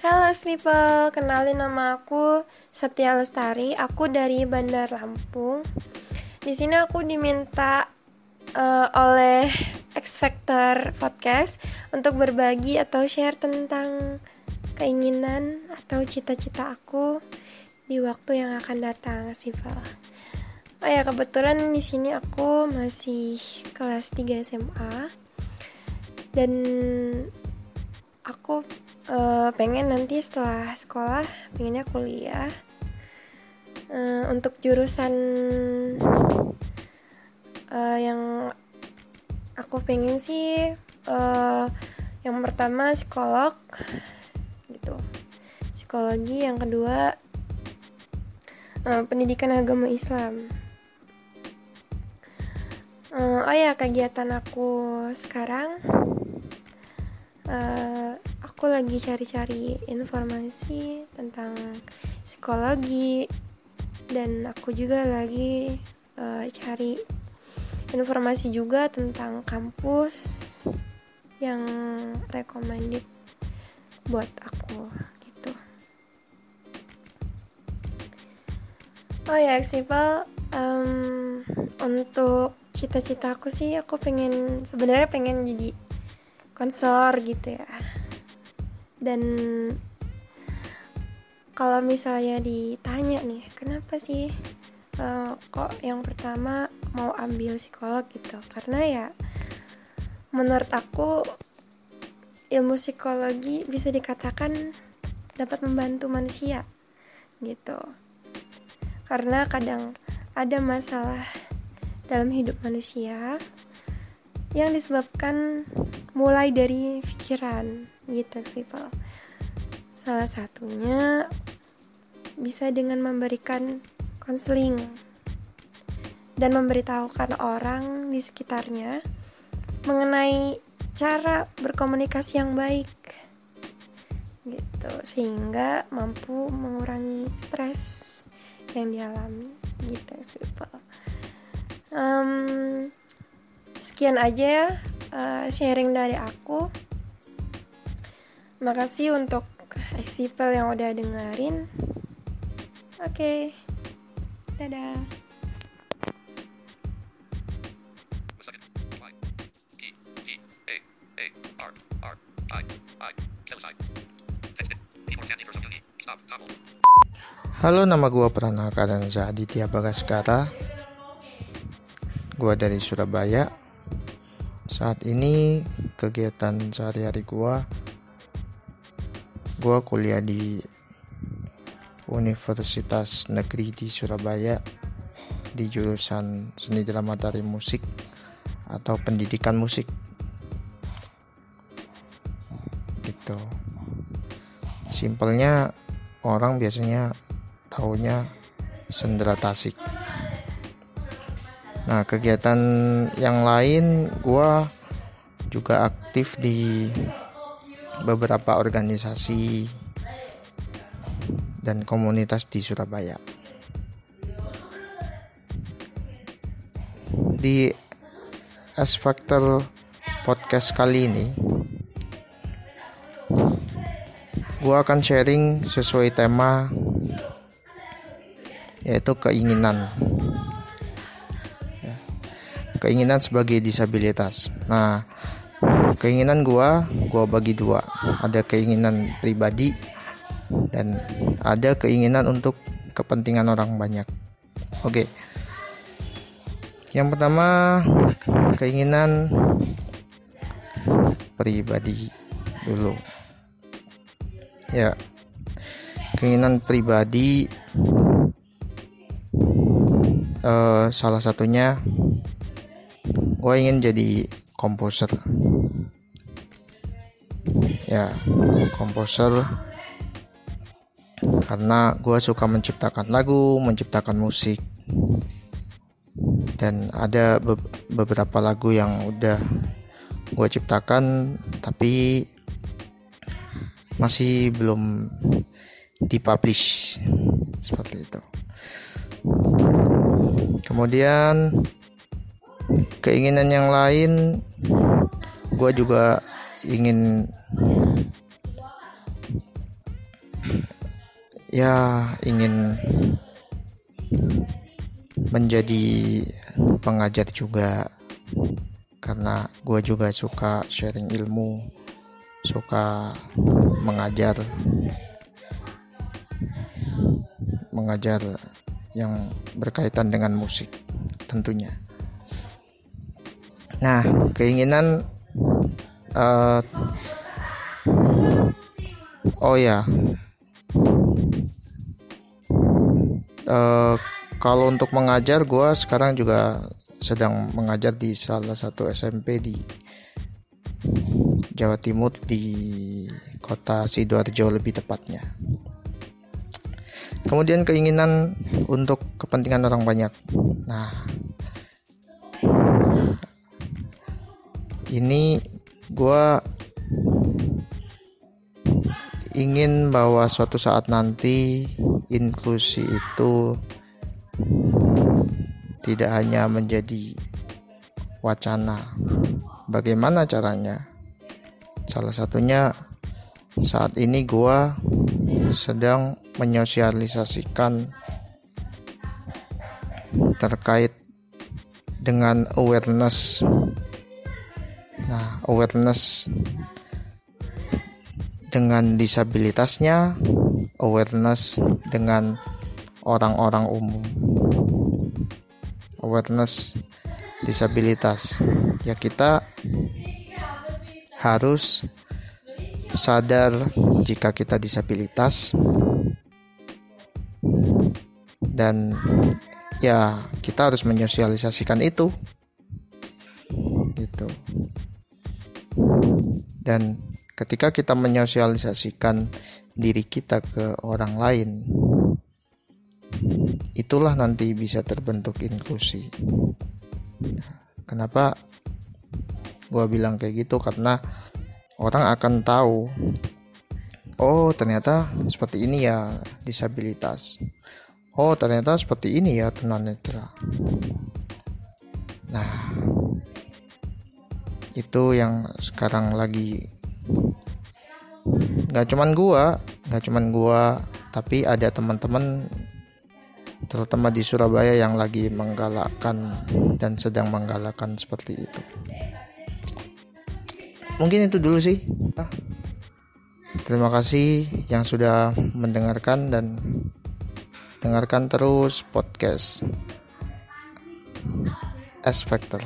Halo people, kenalin nama aku Setia Lestari. Aku dari Bandar Lampung. Di sini aku diminta uh, oleh X Factor Podcast untuk berbagi atau share tentang keinginan atau cita-cita aku di waktu yang akan datang, people. Oh ya, kebetulan di sini aku masih kelas 3 SMA dan aku uh, pengen nanti setelah sekolah pengennya kuliah. Uh, untuk jurusan uh, yang aku pengen sih uh, yang pertama psikolog gitu. Psikologi yang kedua uh, pendidikan agama Islam. Oh ya kegiatan aku sekarang uh, aku lagi cari-cari informasi tentang psikologi dan aku juga lagi uh, cari informasi juga tentang kampus yang recommended buat aku gitu. Oh ya, simple. Um, untuk cita-cita aku sih, aku pengen sebenarnya pengen jadi konselor gitu ya. Dan kalau misalnya ditanya nih kenapa sih uh, kok yang pertama mau ambil psikolog gitu? Karena ya menurut aku ilmu psikologi bisa dikatakan dapat membantu manusia gitu. Karena kadang ada masalah dalam hidup manusia yang disebabkan mulai dari pikiran gitu people salah satunya bisa dengan memberikan konseling dan memberitahukan orang di sekitarnya mengenai cara berkomunikasi yang baik gitu. Sehingga mampu mengurangi stres yang dialami gitu people um, sekian aja ya uh, sharing dari aku makasih untuk ex people yang udah dengerin oke okay. dadah Halo, nama gue Pranaka dan Zaditya Bagaskara. Gue dari Surabaya saat ini kegiatan sehari-hari gua gua kuliah di Universitas Negeri di Surabaya di jurusan Seni Drama Tari Musik atau Pendidikan Musik. Gitu. Simpelnya orang biasanya tahunya sendera tasik Nah, kegiatan yang lain gue juga aktif di beberapa organisasi dan komunitas di Surabaya. Di S Factor podcast kali ini, gue akan sharing sesuai tema yaitu keinginan keinginan sebagai disabilitas. Nah, keinginan gua gua bagi dua. Ada keinginan pribadi dan ada keinginan untuk kepentingan orang banyak. Oke. Yang pertama keinginan pribadi dulu. Ya. Keinginan pribadi uh, salah satunya gue ingin jadi komposer. Ya komposer. Karena gue suka menciptakan lagu menciptakan musik. Dan ada be beberapa lagu yang udah gue ciptakan tapi masih belum dipublish. Seperti itu. Kemudian keinginan yang lain gue juga ingin ya ingin menjadi pengajar juga. Karena gue juga suka sharing ilmu suka mengajar mengajar yang berkaitan dengan musik tentunya nah keinginan uh, oh ya uh, kalau untuk mengajar gue sekarang juga sedang mengajar di salah satu SMP di Jawa Timur di kota Sidoarjo lebih tepatnya. Kemudian keinginan untuk kepentingan orang banyak. Nah, ini gue ingin bahwa suatu saat nanti inklusi itu tidak hanya menjadi wacana. Bagaimana caranya? Salah satunya saat ini gua sedang menyosialisasikan terkait dengan awareness. Awareness dengan disabilitasnya, awareness dengan orang-orang umum. Awareness disabilitas. Ya kita harus sadar jika kita disabilitas. Dan ya kita harus menyosialisasikan itu. Gitu dan ketika kita menyosialisasikan diri kita ke orang lain itulah nanti bisa terbentuk inklusi. Kenapa gue bilang kayak gitu? Karena orang akan tahu oh ternyata seperti ini ya disabilitas. Oh ternyata seperti ini ya tunanetra nah itu yang sekarang lagi nggak cuman gua nggak cuman gua tapi ada teman-teman terutama di Surabaya yang lagi menggalakkan dan sedang menggalakkan seperti itu. Mungkin itu dulu sih. Terima kasih yang sudah mendengarkan dan dengarkan terus podcast S Factor.